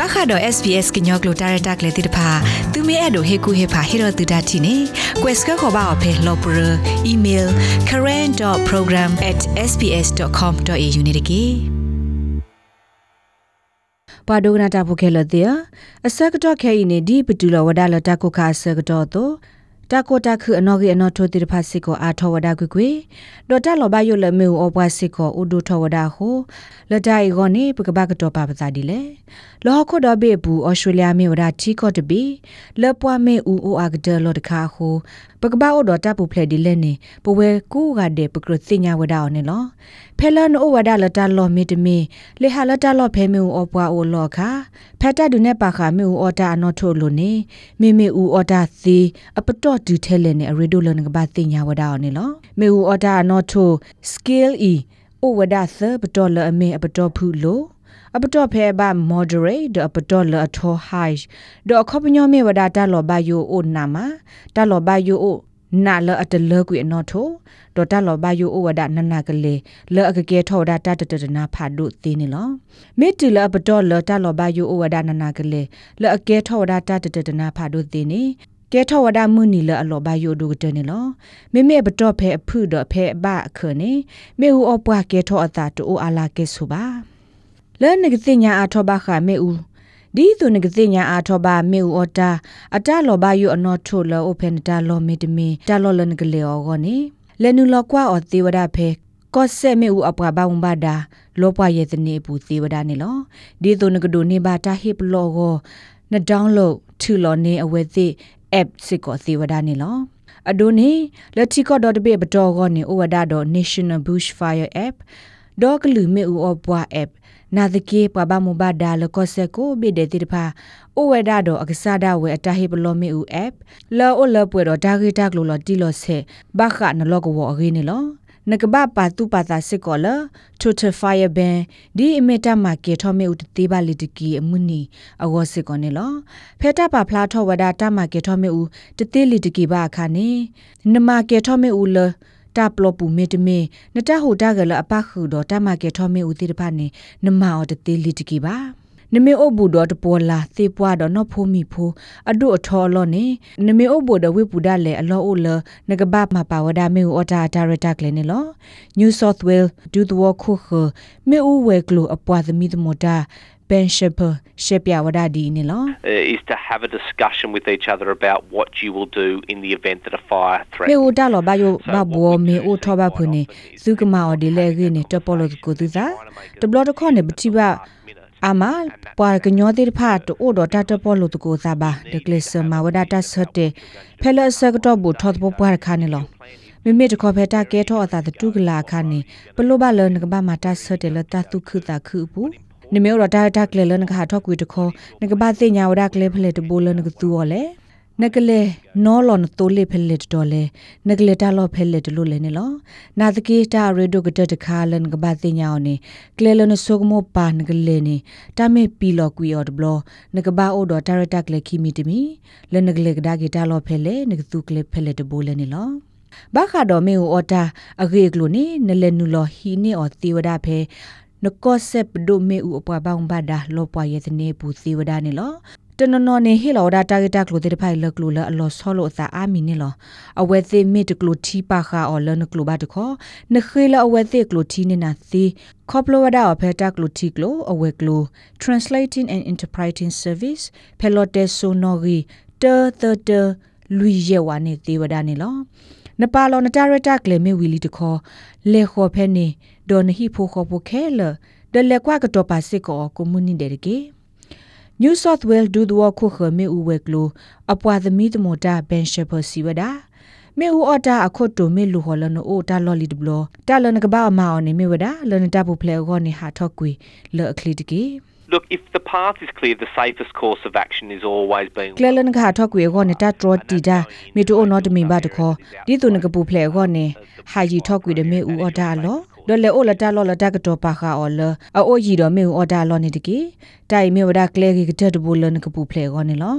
ပခါတော့ SPS ကညောကလိုတာရတာကလေးတိတဖာသူမဲအဲ့တို့ဟေကူဟေဖာဟေရတူဒတ်တီနေ quest ကခေါ်ပါအဖေလော်ပရ email current.program@sps.com.au နေတကေပါဒိုနာတာဖိုခဲလတဲ့အစကတော့ခဲဤနေဒီပတူလဝဒါလတာကိုခါဆကတော့တော့ တာကိုတာခုအနော်ကြီးအနော်ထိုတိတဖတ်စစ်ကိုအာထောဝဒါကွကွေဒေါ်တာလောဘယုလမေဩပွားစစ်ကိုဥဒုထောဝဒါဟိုလတိုင်ဂောနေပကပကတော့ပါပစာဒီလေလောခုဒဘေဘူးဩစတြေးလျမေဝဒါချီကော့တဘီလပွားမေဦးအိုအာဂဒလောတခါဟိုပကပအိုဒေါ်တာပူဖလက်ဒီလဲနေပဝဲကူကတဲ့ပကရစညာဝဒါအောင်နေလောဖဲလန်အိုဝဒါလတာလောမီတမီလေဟာလတာလောဖဲမေဦးဩပွားအိုလောခါဖက်တာဒုနေပါခါမေဦးဩတာအနော်ထိုလိုနေမေမေဦးဩတာစီအပတော့ဒူထဲလဲနေအရီဒိုလနကဘာတင်ညာဝဒါအောင်နေလောမေဦးဩတာအနော်ထို skill e အိုဝဒါသပတော်လအမေအပတော်ဖူလို့အပတော်ဖဲဘာ moderate ဒအပတော်လအထော high ဒအခေါပညောမေဝဒါတာလောဘယိုအိုနာမတာလောဘယိုအိုနာလအတလကွေအနော်ထိုဒေါ်တာလောဘယိုအိုဝဒနနာကလေးလောအကကဲထောဒါတတတနာဖာဒုသေးနေလောမေတီလပတော်လောတာလောဘယိုအိုဝဒနနာကလေးလောအကဲထောဒါတတတနာဖာဒုသေးနေ ကဲထောဝဒမှုနီလအလောဘယိုဒုကတနေလောမေမေဘတော်ဖဲအဖုဒဖဲဘအခနေမေဟူအပွားကဲထောအတာတူအာလာကဲဆိုပါလဲနကတိညာအထောဘခမေဦးဒီသူနကတိညာအာထောဘာမေဦးအတာအတလောဘယုအနောထိုလောအိုဖန်တာလောမေတမီတာလောလနကလေအောဂောနေလဲနုလောကွာအောသေဝဒဖေကောဆဲမေဦးအပွားဘာဝံဘာဒါလောပွားရဲ့တနေပူသေဝဒနေလောဒီသူနကဒိုနေဘာတာဟိပလောဂောနဒေါင်းလို့ထူလောနေအဝဲသိ app စစ်ကောသေဝဒနေလောအဒိုနေလက်တီကော .be ဘတော်ကောနေဩဝဒါတော့ National Bushfire app ဒေါကလူမေဦးအပွား app နာဒကေပဘာမဘာဒါလကောဆက်ကိုဘေဒေတိတဖာအိုဝဒါတော့အကစားဒဝဲအတဟိပလောမေဦး app လောအိုလပွေတော့ဒါဂီတက်လို့လောတီလောဆေဘာခနလောကဝအဂိနေလော နကဘပါတူပါတာစစ်ကောလထိုထဖိုင်ဘန်ဒီအမီတာမာကေထောမေဦးတေးပါလီတကီအမှုနီအဝစစ်ကောနေလောဖဲတာပါဖလားထောဝဒါတာမာကေထောမေဦးတတေးလီတကီပါအခါနေနမကေထောမေဦးလတာပလပူမေတမေနတဟိုတာကလအပခုတော့တမကေထောမေဦးတိတဖာနေနမအော်တတေးလီတကီပါ နမေအဘူတော်တပေါ်လာသေပွားတော့နော်ဖိုးမီဖိုးအဒုအထောလောနေနမေအဘူတော်ဝိပူဒလေအလောအိုလနကဘမပါဝဒမေအော်တာဒါရတာကလည်းနေလော New South Wales ဒူဒဝခုခမေဦးဝဲကလိုအပွားသမီးသမတာ Ben Shepherd ရှေပြဝဒဒီနေလော is to have a discussion with each other about what you will do in the event that a fire threat မေဦးတာလောဘယိုဘဘောမေဦးထော ဘဖုန်နေစုကမာအော်ဒီလေရင်းနေတပေါ်လို့ကိုသူစားတဘလတခေါနေပတိပါအမပွာကညောတိဖာတိုဒတာတပေါ်လို့တကိုစားပါဒကလစ်မဝဒတာဆတ်တေဖဲလဆကတော့ဘူထော့ပေါ်ပွားခါနေလောမိမိတခေါ်ဖဲတာကဲထောအသာတူကလာခါနေပလိုဘလနကဘာမတာဆတ်တေလတာတုခုတာခုဘူးနိမေရတာတာကလေလနကဟာထော့ကွေတခေါ်နကဘာသိညာဝဒကလေဖလေတဘိုလနကသူော်လေ နကလေနောလွန်တိုလေဖလက်တော်လေနကလေတာလောဖလက်တလို့လေနေလောနာတကေတာရေဒိုကတတခါလန်ကဘာတင်ညာနေကလေလနဆုကမောပါနကလေနေတာမေပီလောကွီအော်ဒဘလနကဘာအိုဒတာရတာကလေခီမီတမီလနကလေကဒါကေတာလောဖလေနကသူကလေဖလက်တဘိုလေနေလောဘာခါတော်မေအော်တာအဂေကလိုနေနလေနူလောဟီနေအော်သေဝဒဖဲနကောဆက်ဒိုမေဥအပွားပေါင်းဘာဒါလောပွားရဲ့တဲ့နေပူသေဝဒနေလော တနနော်နေဟီလောဒါတာဂက်တာကလိုတဲ့ဖိုင်လကလိုလအလောဆောလို့သာအာမီနေလောအဝဲသေးမစ်ကလိုတီပါခါအော်လနကလိုဘာတခေါ်နခေလအဝဲသေးကလိုတီနေနာသီခေါပလိုဝဒါအဖက်တာကလိုတီကလိုအဝဲကလို translating and interpreting service ဖဲလော်တဲဆိုနော်ဂီတာတာတာလူရဲဝါနေသေးဝဒါနေလောနပါလောနတာရတာကလေမေဝီလီတခေါ်လေခေါ်ဖဲနေဒေါ်နဟီဖိုခေါ်ပိုခဲလဒလက်ကွာကတော့ပါစစ်ကောကွန်မြူနီတေကေ New South Wales ဒူဒဝခုခမေဦးဝဲကလိုအပွားသမီးတမတာဘန်ရှယ်ပါစီဝဒါမေဦးအတာအခုတ်တိုမေလူဟောလနအိုတာလော်လီဒဘလတာလနကဘာအမောင်းနေမေဝဒါလနတာပူဖလေဂောနေဟာထော့ကွေလော်အခလီတကေ Look, if the path is clear, the safest course of action is always being Clelan kha thok kwe go ne ta tro ti da me to no de me ba de kho di tu ne ka pu phle go ne ha ji thok kwe de me u order lo ဒေါ်လေအိုလတာလောလတာကတော့ပါခါအော်လအိုဂျီတော့မေအော်ဒါလောနေတကီတိုင်မေဝဒါကလေကီကတတဘူလနကပူဖလေကောနေလော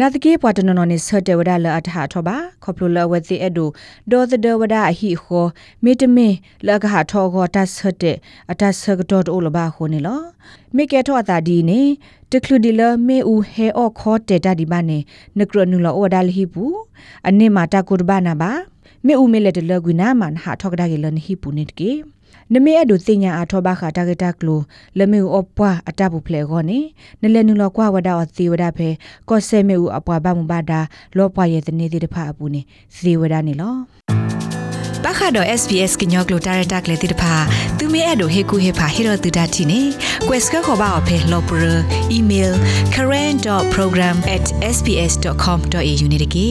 နာတကေပွားတနော်နော်နေဆတ်တဲ့ဝဒါလအထဟာထောပါခေါပလိုလဝဲတိအဒိုဒေါ်တဲ့ဝဒါအဟိခောမေတမေလကဟာထောခောတဆတ်တဲ့အတဆတ်တော့အိုလဘာခိုနေလောမေကေထောအတာဒီနေတကလူဒီလမေဦးဟဲအော့ခောတဲ့တဒီမနေနကရနူလောဝဒါလဟိပူအနေမာတာကုဒဘာနာပါ မေဦးမေလက်တလကွနာမန်ဟာထောကဒါကေလနဟိပူနေတကေနမေအဒုတင်ညာအထောဘခတာဂတာကလိုလမေအပွားအတပုဖလေခေါနေနလဲနုလောကွာဝဒါအသီဝဒါဖဲကောဆေမေဦးအပွားဘမှုဘာဒါလောပွားရဲ့တနေတိတဖအပူနေသီဝဒါနေလောပခါတော့ SPS ကညောကလိုတာရတက်လေတိတဖာသူမဲအဲ့တို့ဟေကူဟေဖာဟေရတူဒတ်တီနေ quest ကခေါ်ပါအဖေလောပရ email current.program@sps.com.au နေတကေ